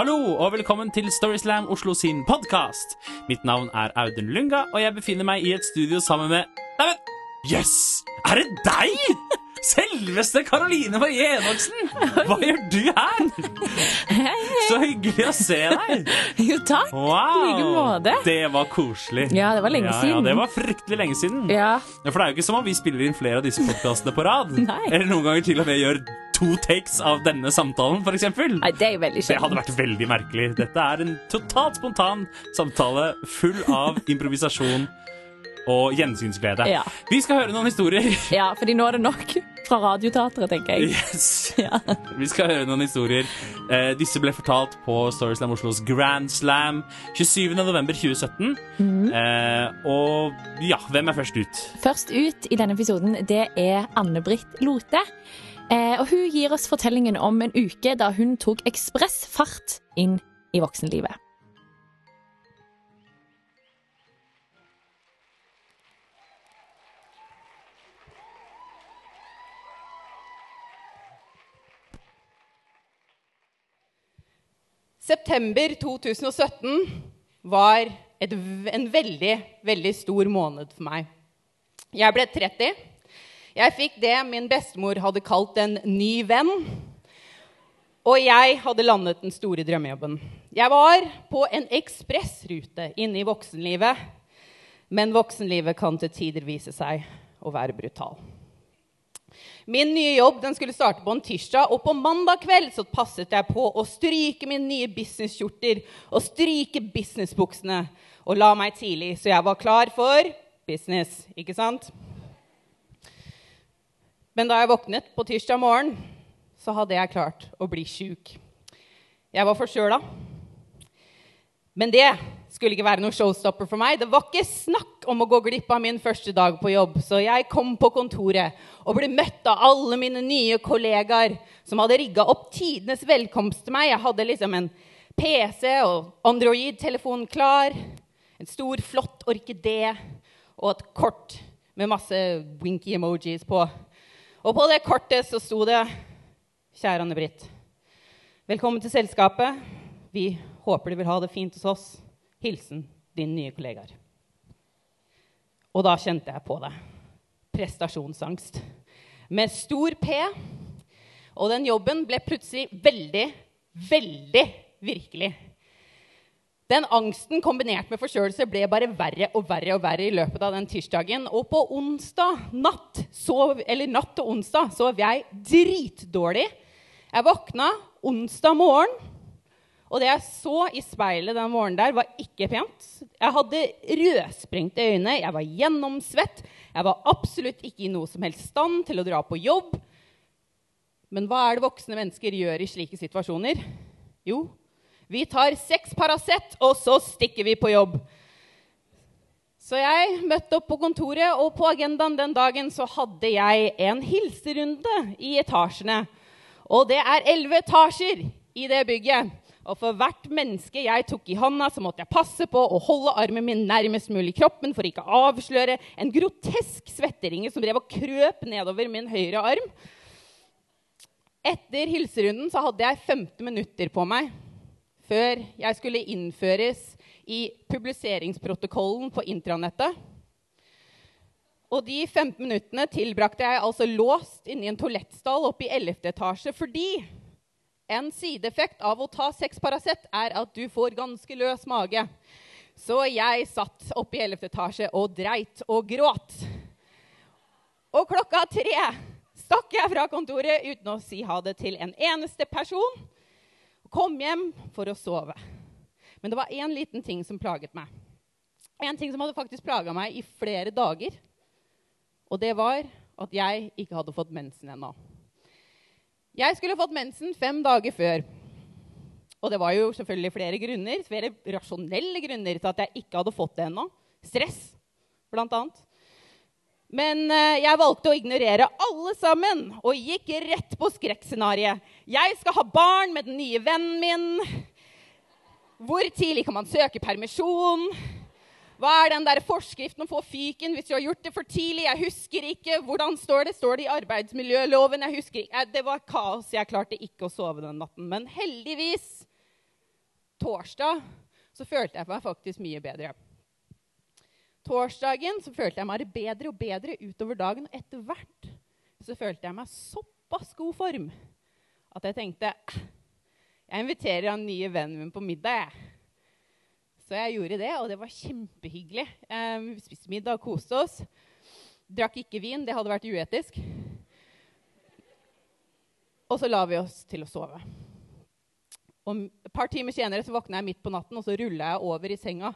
Hallo og velkommen til Storyslam Oslo sin podkast. Mitt navn er Audun Lunga, og jeg befinner meg i et studio sammen med Neimen, jøss! Yes, er det deg? Selveste Karoline Marie Enoksen! Hva gjør du her? Hei, hei. Så hyggelig å se deg. Jo, takk. Wow! I like måte. Det var koselig. Ja, det var lenge Ja, ja, det var fryktelig lenge siden. Ja. Ja, For det er jo ikke som om vi spiller inn flere av disse podkastene på rad. Nei. Eller noen ganger til og med gjør to takes av denne samtalen, f.eks. Nei, det er jo veldig Det hadde vært veldig merkelig. Dette er en totalt spontan samtale full av improvisasjon og gjensynsglede. Ja. Vi skal høre noen historier. Ja, fordi nå er det nok fra Radioteatret, tenker jeg. Yes. Ja. Vi skal høre noen historier. Eh, disse ble fortalt på Storyslam Oslos Grand Slam 27.11.2017. Mm. Eh, og ja, hvem er først ut? Først ut i denne episoden, det er Anne-Britt Lote. Eh, og hun gir oss fortellingen om en uke da hun tok ekspressfart inn i voksenlivet. September 2017 var et, en veldig, veldig stor måned for meg. Jeg ble 30. Jeg fikk det min bestemor hadde kalt en ny venn. Og jeg hadde landet den store drømmejobben. Jeg var på en ekspressrute inne i voksenlivet. Men voksenlivet kan til tider vise seg å være brutal. Min nye jobb skulle starte på en tirsdag, og på mandag kveld så passet jeg på å stryke mine nye businesskjorter og stryke businessbuksene og la meg tidlig, så jeg var klar for business, ikke sant? Men da jeg våknet på tirsdag morgen, så hadde jeg klart å bli sjuk. Jeg var forkjøla. Men det skulle ikke være noe showstopper for meg. Det var ikke snakk om å gå glipp av min første dag på jobb. Så jeg kom på kontoret og ble møtt av alle mine nye kollegaer som hadde rigga opp tidenes velkomst til meg. Jeg hadde liksom en PC og Android-telefon klar, en stor, flott orkidé og et kort med masse winky emojis på. Og på det kortet så sto det Kjære Anne-Britt. Velkommen til selskapet. Vi håper du vil ha det fint hos oss. Hilsen din nye kollegaer. Og da kjente jeg på det. Prestasjonsangst. Med stor P. Og den jobben ble plutselig veldig, veldig virkelig. Den angsten kombinert med forkjølelse ble bare verre og verre og verre i løpet av den tirsdagen. Og på onsdag natt, sov, eller natt til onsdag sov jeg dritdårlig. Jeg våkna onsdag morgen, og det jeg så i speilet den morgenen der, var ikke pent. Jeg hadde rødsprengte øyne, jeg var gjennomsvett. Jeg var absolutt ikke i noe som helst stand til å dra på jobb. Men hva er det voksne mennesker gjør i slike situasjoner? Jo, vi tar seks Paracet, og så stikker vi på jobb. Så jeg møtte opp på kontoret, og på agendaen den dagen så hadde jeg en hilserunde i etasjene. Og det er elleve etasjer i det bygget. Og for hvert menneske jeg tok i hånda, så måtte jeg passe på å holde armen min nærmest mulig kroppen for ikke å avsløre en grotesk svetteringe som drev og krøp nedover min høyre arm. Etter hilserunden så hadde jeg 15 minutter på meg før jeg skulle innføres i publiseringsprotokollen på intranettet. Og de 15 minuttene tilbrakte jeg altså låst inni en toalettstall oppe i 11. etasje fordi en sideeffekt av å ta seks Paracet er at du får ganske løs mage. Så jeg satt oppe i 11. etasje og dreit og gråt. Og klokka tre stakk jeg fra kontoret uten å si ha det til en eneste person. Kom hjem for å sove. Men det var én liten ting som plaget meg. En ting som hadde faktisk plaga meg i flere dager. Og det var at jeg ikke hadde fått mensen ennå. Jeg skulle fått mensen fem dager før. Og det var jo selvfølgelig flere grunner, flere rasjonelle grunner til at jeg ikke hadde fått det ennå. Stress, blant annet. Men eh, jeg valgte å ignorere alle sammen og gikk rett på skrekkscenarioet. Jeg skal ha barn med den nye vennen min. Hvor tidlig kan man søke permisjon? Hva er den der forskriften om å få fyken hvis du har gjort det for tidlig? Jeg husker ikke. Hvordan står det? Står det i arbeidsmiljøloven? Jeg husker ikke. Eh, Det var kaos. Jeg klarte ikke å sove den natten. Men heldigvis torsdag så følte jeg meg faktisk mye bedre. Torsdagen så følte jeg meg bedre og bedre utover dagen. Og etter hvert så følte jeg meg såpass god form at jeg tenkte jeg inviterer han nye vennen min på middag. Så jeg gjorde det, og det var kjempehyggelig. Eh, vi spiste middag og koste oss. Drakk ikke vin, det hadde vært uetisk. Og så la vi oss til å sove. Og et par timer senere så våkna jeg midt på natten og så rulla jeg over i senga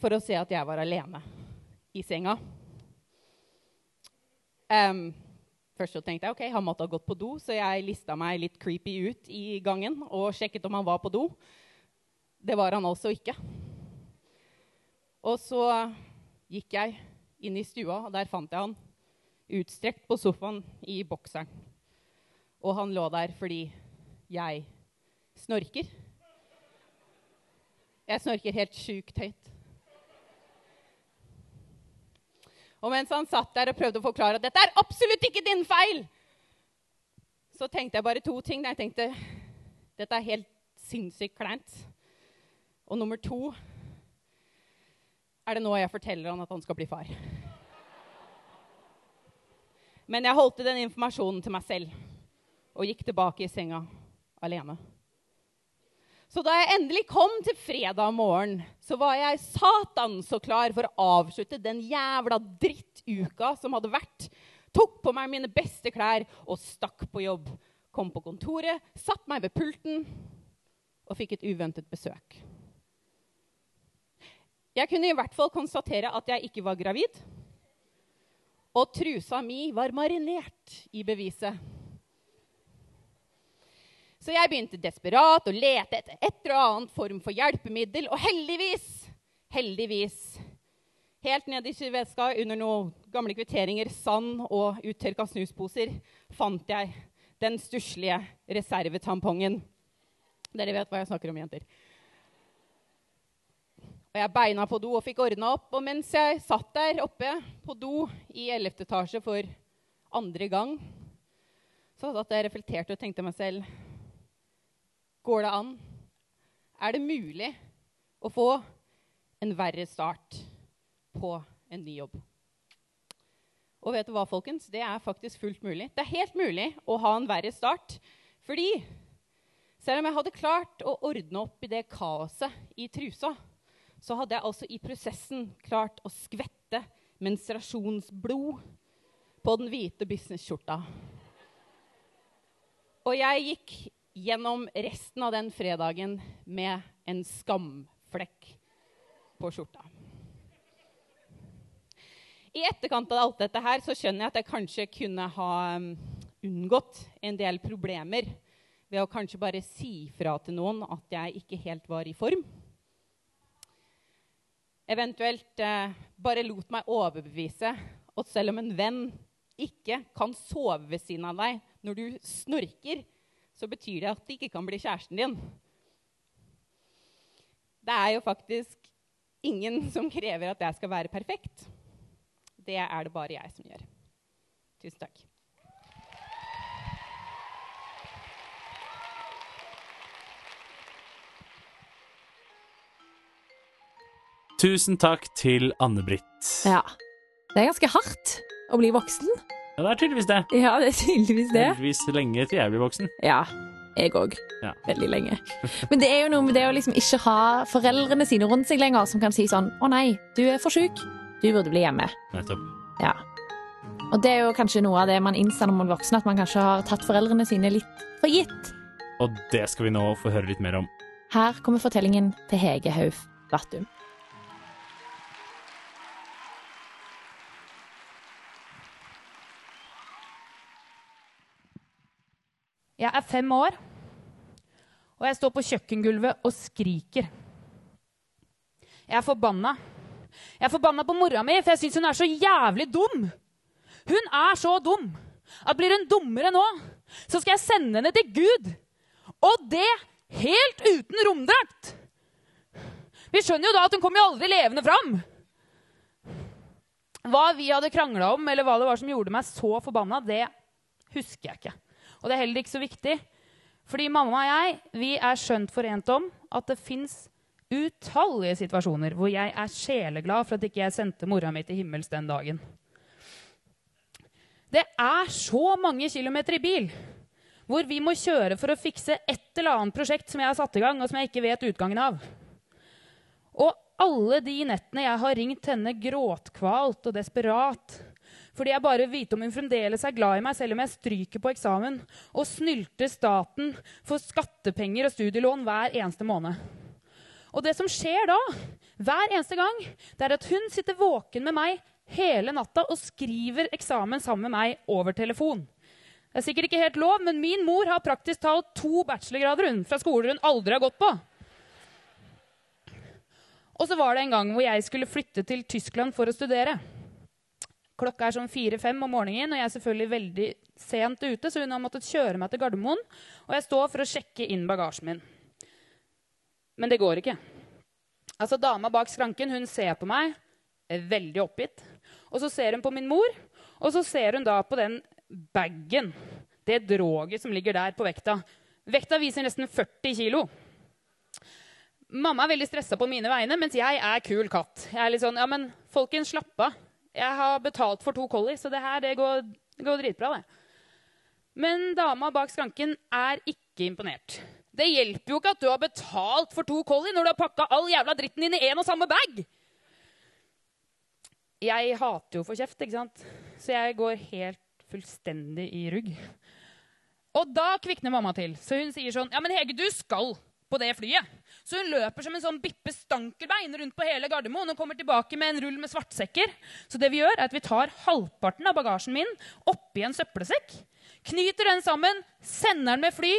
for å se at jeg var alene i senga. Um, først så tenkte jeg ok, han måtte ha gått på do, så jeg lista meg litt creepy ut i gangen og sjekket om han var på do. Det var han altså ikke. Og så gikk jeg inn i stua, og der fant jeg han utstrekt på sofaen i bokseren. Og han lå der fordi jeg snorker. Jeg snorker helt sjukt høyt. Og mens han satt der og prøvde å forklare at dette er absolutt ikke din feil, så tenkte jeg bare to ting. Jeg tenkte dette er helt sinnssykt kleint. Og nummer to er det nå jeg forteller han at han skal bli far. Men jeg holdt den informasjonen til meg selv og gikk tilbake i senga alene. Så da jeg endelig kom til fredag morgen, så var jeg satan så klar for å avslutte den jævla drittuka som hadde vært. Tok på meg mine beste klær og stakk på jobb. Kom på kontoret, satt meg ved pulten og fikk et uventet besøk. Jeg kunne i hvert fall konstatere at jeg ikke var gravid. Og trusa mi var marinert i beviset. Så jeg begynte desperat å lete etter et eller annet form for hjelpemiddel. Og heldigvis, heldigvis Helt nede i veska, under noen gamle kvitteringer, sand og uttørka snusposer fant jeg den stusslige reservetampongen. Dere vet hva jeg snakker om, jenter. Og jeg beina på do og fikk ordna opp. Og mens jeg satt der oppe på do i 11. etasje for andre gang, så satt jeg reflekterte og tenkte meg selv Går det an? Er det mulig å få en verre start på en ny jobb? Og vet du hva, folkens? Det er faktisk fullt mulig. Det er helt mulig å ha en verre start. Fordi selv om jeg hadde klart å ordne opp i det kaoset i trusa, så hadde jeg altså i prosessen klart å skvette menstruasjonsblod på den hvite businessskjorta. Og jeg gikk gjennom resten av den fredagen med en skamflekk på skjorta. I etterkant av alt dette her så skjønner jeg at jeg kanskje kunne ha um, unngått en del problemer ved å kanskje bare si fra til noen at jeg ikke helt var i form. Eventuelt eh, bare lot meg overbevise at selv om en venn ikke kan sove ved siden av deg når du snorker, så betyr det at det ikke kan bli kjæresten din. Det er jo faktisk ingen som krever at jeg skal være perfekt. Det er det bare jeg som gjør. Tusen takk. Tusen takk til Anne-Britt. Ja. Det er ganske hardt å bli voksen. Ja, det er tydeligvis det. Ja, det er tydeligvis det. Heldigvis lenge til jeg blir voksen. Ja. Jeg òg. Ja. Veldig lenge. Men det er jo noe med det å liksom ikke ha foreldrene sine rundt seg lenger, som kan si sånn Å nei, du er for sjuk. Du burde bli hjemme. Nettopp. Ja. Og det er jo kanskje noe av det man innser når man er voksen, at man kanskje har tatt foreldrene sine litt for gitt. Og det skal vi nå få høre litt mer om. Her kommer fortellingen til Hege Hauf Vattum. Jeg er fem år, og jeg står på kjøkkengulvet og skriker. Jeg er forbanna. Jeg er forbanna på mora mi, for jeg syns hun er så jævlig dum. Hun er så dum at blir hun dummere nå, så skal jeg sende henne til Gud. Og det helt uten romdrakt. Vi skjønner jo da at hun kommer jo aldri levende fram. Hva vi hadde krangla om, eller hva det var som gjorde meg så forbanna, det husker jeg ikke. Og det er heller ikke så viktig. Fordi mamma og jeg vi er skjønt forent om at det fins utallige situasjoner hvor jeg er sjeleglad for at ikke jeg sendte mora mi til himmels den dagen. Det er så mange kilometer i bil hvor vi må kjøre for å fikse et eller annet prosjekt som jeg har satt i gang, og som jeg ikke vet utgangen av. Og alle de nettene jeg har ringt henne gråtkvalt og desperat fordi jeg bare vite om hun fremdeles er glad i meg, selv om jeg stryker på eksamen og snylter staten for skattepenger og studielån hver eneste måned. Og det som skjer da, hver eneste gang, det er at hun sitter våken med meg hele natta og skriver eksamen sammen med meg over telefon. Det er sikkert ikke helt lov, men min mor har praktisk talt to bachelorgrader hun, fra skoler hun aldri har gått på. Og så var det en gang hvor jeg skulle flytte til Tyskland for å studere. Klokka er sånn fire-fem om morgenen, og jeg er selvfølgelig veldig sent ute, så hun har måttet kjøre meg til Gardermoen, og jeg står for å sjekke inn bagasjen min. Men det går ikke. Altså, Dama bak skranken hun ser på meg, veldig oppgitt. Og så ser hun på min mor, og så ser hun da på den bagen, det droget som ligger der på vekta. Vekta viser nesten 40 kilo. Mamma er veldig stressa på mine vegne, mens jeg er kul katt. Jeg er litt sånn, ja, men folkens, slapp av. Jeg har betalt for to collier, så det her det går, det går dritbra. det. Men dama bak skranken er ikke imponert. Det hjelper jo ikke at du har betalt for to kolli når du har pakka all jævla dritten din i én og samme bag. Jeg hater jo å få kjeft, ikke sant? så jeg går helt fullstendig i rugg. Og da kvikner mamma til. Så hun sier sånn Ja, men Hege, du skal på det flyet. Så hun løper som en sånn Bippe Stankelbein rundt på hele Gardermoen og kommer tilbake med en rull med svartsekker. Så det vi gjør, er at vi tar halvparten av bagasjen min oppi en søppelsekk, knyter den sammen, sender den med fly.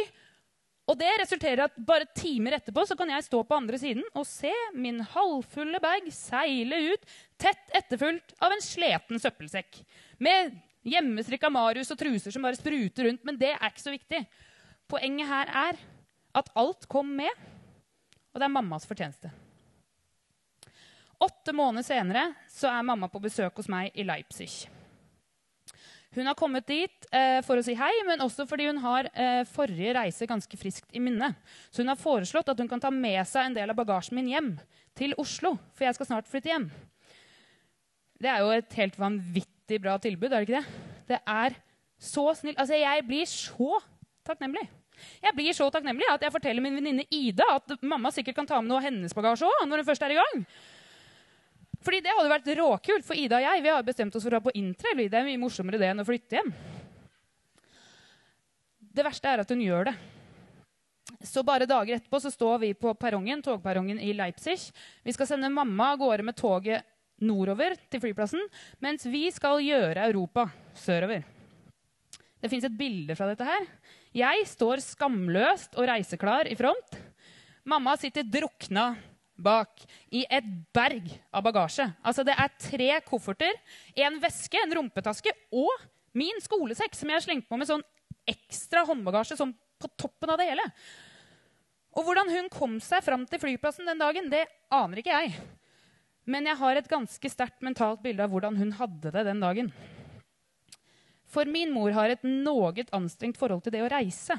Og det resulterer i at bare timer etterpå så kan jeg stå på andre siden og se min halvfulle bag seile ut, tett etterfulgt av en sleten søppelsekk. Med hjemmestrikka Marius og truser som bare spruter rundt. Men det er ikke så viktig. Poenget her er at alt kom med, og det er mammas fortjeneste. Åtte måneder senere så er mamma på besøk hos meg i Leipzig. Hun har kommet dit eh, for å si hei, men også fordi hun har eh, forrige reise ganske friskt i minne. Så hun har foreslått at hun kan ta med seg en del av bagasjen min hjem til Oslo. For jeg skal snart flytte hjem. Det er jo et helt vanvittig bra tilbud, er det ikke det? Det er så snilt. Altså, jeg blir så takknemlig. Jeg blir så takknemlig at jeg forteller min venninne Ida at mamma sikkert kan ta med noe av hennes bagasje òg når hun først er i gang. Fordi det hadde vært råkult, for Ida og jeg vi har bestemt oss for å dra på interrail. Det er mye morsommere det enn å flytte hjem. Det verste er at hun gjør det. Så bare dager etterpå så står vi på perrongen, togperrongen i Leipzig. Vi skal sende mamma av gårde med toget nordover til flyplassen, mens vi skal gjøre Europa sørover. Det fins et bilde fra dette her. Jeg står skamløst og reiseklar i front. Mamma sitter drukna bak i et berg av bagasje. Altså Det er tre kofferter, en veske, en rumpetaske og min skolesekk, som jeg har slengt på med sånn ekstra håndbagasje sånn på toppen av det hele. Og hvordan hun kom seg fram til flyplassen den dagen, det aner ikke jeg. Men jeg har et ganske sterkt mentalt bilde av hvordan hun hadde det den dagen. For min mor har et noe anstrengt forhold til det å reise.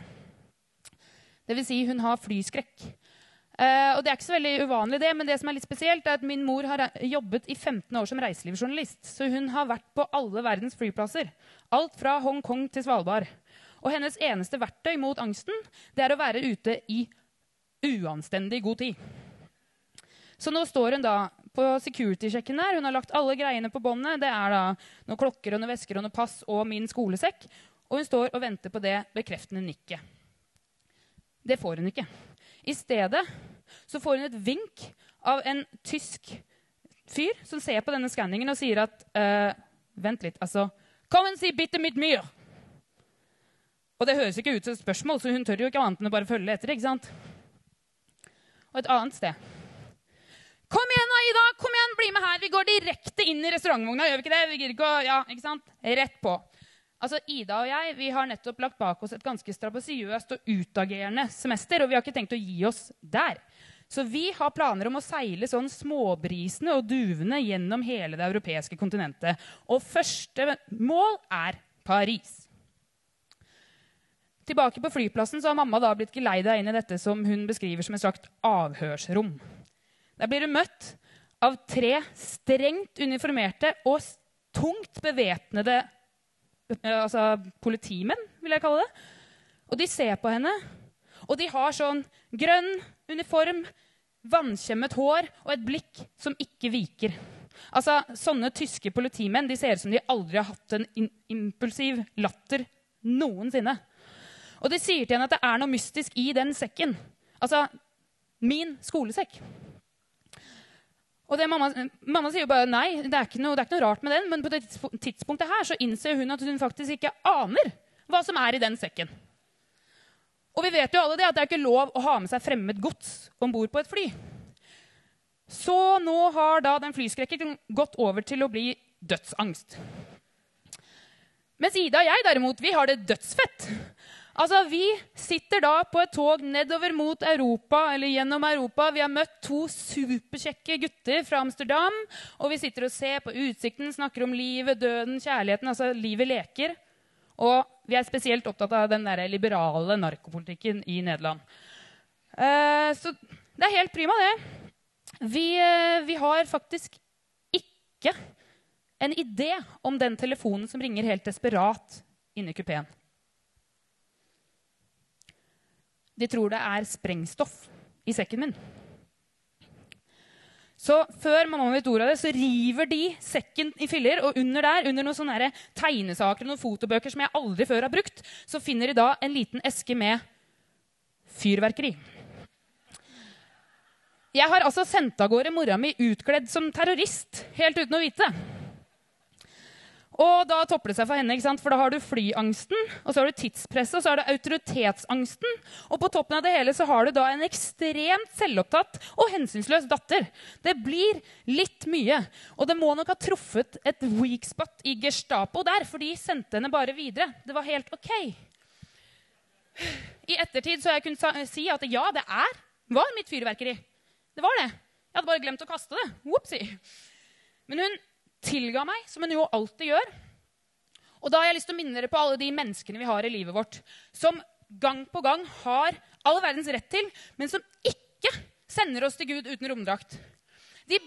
Vil si, hun har flyskrekk. Uh, og det er ikke så veldig uvanlig, det, men det som er litt spesielt, er at min mor har jobbet i 15 år som reiselivsjournalist. Så hun har vært på alle verdens flyplasser. Alt fra Hongkong til Svalbard. Og hennes eneste verktøy mot angsten det er å være ute i uanstendig god tid. Så nå står hun da på security-sjekken der. Hun har lagt alle greiene på båndet. Det er da noen klokker og noen vesker og noen pass og min skolesekk. Og hun står og venter på det bekreftende nikket. Det får hun ikke. I stedet så får hun et vink av en tysk fyr som ser på denne skanningen og sier at uh, Vent litt, altså Kom si bitte mit myr! Og det høres ikke ut som et spørsmål, så hun tør jo ikke annet enn å bare følge etter. ikke sant? Og et annet sted. Kom igjen, Aida! Kom igjen, Bli med her! Vi går direkte inn i restaurantvogna. gjør vi ikke det? Vi gir ikke å, ja, ikke sant? Rett på. Altså, Ida og jeg vi har nettopp lagt bak oss et ganske strabasiøst og utagerende semester. Og vi har ikke tenkt å gi oss der. Så vi har planer om å seile sånn småbrisende og duvende gjennom hele det europeiske kontinentet. Og første mål er Paris. tilbake på flyplassen så har mamma da blitt geleida inn i dette som hun beskriver som et slags avhørsrom. Der blir hun møtt av tre strengt uniformerte og tungt bevæpnede altså politimenn, vil jeg kalle det. Og de ser på henne, og de har sånn grønn uniform, vannkjemmet hår og et blikk som ikke viker. Altså, Sånne tyske politimenn de ser ut som de aldri har hatt en impulsiv latter noensinne. Og de sier til henne at det er noe mystisk i den sekken. Altså, min skolesekk. Og det mamma, mamma sier jo bare nei, det er, noe, det er ikke noe rart med den. Men på det tidspunktet her så innser hun at hun faktisk ikke aner hva som er i den sekken. Og vi vet jo alle det at det er ikke lov å ha med seg fremmed gods om bord på et fly. Så nå har da den flyskrekken gått over til å bli dødsangst. Mens Ida og jeg derimot, vi har det dødsfett. Altså, Vi sitter da på et tog nedover mot Europa, eller gjennom Europa. Vi har møtt to superkjekke gutter fra Amsterdam. Og vi sitter og ser på utsikten, snakker om livet, døden, kjærligheten. Altså, livet leker. Og vi er spesielt opptatt av den der liberale narkopolitikken i Nederland. Eh, så det er helt prima, det. Vi, eh, vi har faktisk ikke en idé om den telefonen som ringer helt desperat inne i kupeen. De tror det er sprengstoff i sekken min. Så før mamma vet ordet av det, så river de sekken i filler. Og under der, under noen sånne tegnesaker og noen fotobøker som jeg aldri før har brukt, så finner de da en liten eske med fyrverkeri. Jeg har altså sendt av gårde mora mi utkledd som terrorist, helt uten å vite det. Og da topper det seg for henne, ikke sant? for da har du flyangsten, og så har du tidspresset, og så har du autoritetsangsten. Og på toppen av det hele så har du da en ekstremt selvopptatt og hensynsløs datter. Det blir litt mye. Og det må nok ha truffet et weak spot i Gestapo der, for de sendte henne bare videre. Det var helt OK. I ettertid så har jeg kunnet si at ja, det er, var mitt fyrverkeri. Det var det. Jeg hadde bare glemt å kaste det. Whoopsie. Men hun tilga meg, som hun jo alltid gjør. Og da har jeg lyst til å minne dere på alle de menneskene vi har i livet vårt, som gang på gang har all verdens rett til, men som ikke sender oss til Gud uten romdrakt. De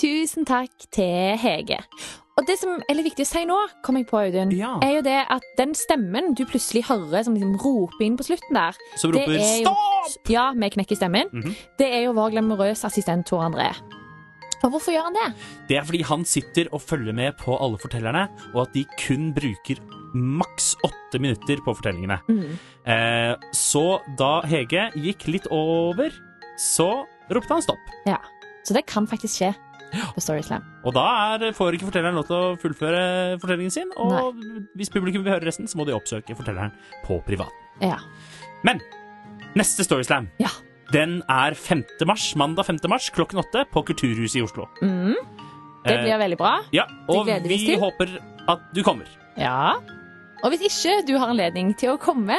Tusen takk til Hege. Og det som er litt viktig å si nå, kom jeg på, Audun, Ja. er jo det at den stemmen du plutselig hører som liksom roper inn på slutten der Som det roper er jo- 'stopp'! Ja, med knekk i stemmen. -hmm. Det er jo vår glamorøse assistent Tor André. Og hvorfor gjør han det? Det er fordi han sitter og følger med på alle fortellerne, og at de kun bruker maks åtte minutter på fortellingene. Mm. Eh, så da Hege gikk litt over, så ropte han stopp. Ja. Så det kan faktisk skje på Storyslam. Og da er, får ikke fortelleren lov til å fullføre fortellingen sin, og hvis publikum vil høre resten, så må de oppsøke fortelleren på privaten. Ja. Men neste Storyslam, ja. den er 5. mars, mandag 5. mars klokken åtte på Kulturhuset i Oslo. Mm. Det Eh, blir veldig bra. Ja, og vi håper at du kommer. Ja. Og hvis ikke du har anledning til å komme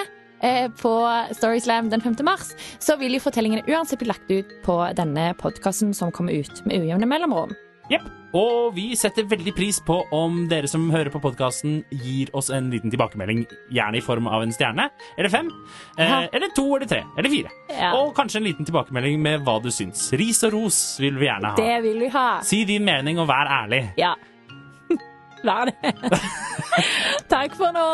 på Storyslam den 5. mars, så vil jo fortellingene uansett bli lagt ut på denne podkasten som kommer ut med ujevne mellomrom. Yep. Og vi setter veldig pris på om dere som hører på podkasten, gir oss en liten tilbakemelding, gjerne i form av en stjerne, eller fem, eh, eller to, eller tre, eller fire. Ja. Og kanskje en liten tilbakemelding med hva du syns. Ris og ros vil vi gjerne ha. Det vil vi ha. Si din mening og vær ærlig. Ja. Vær det. Takk for nå.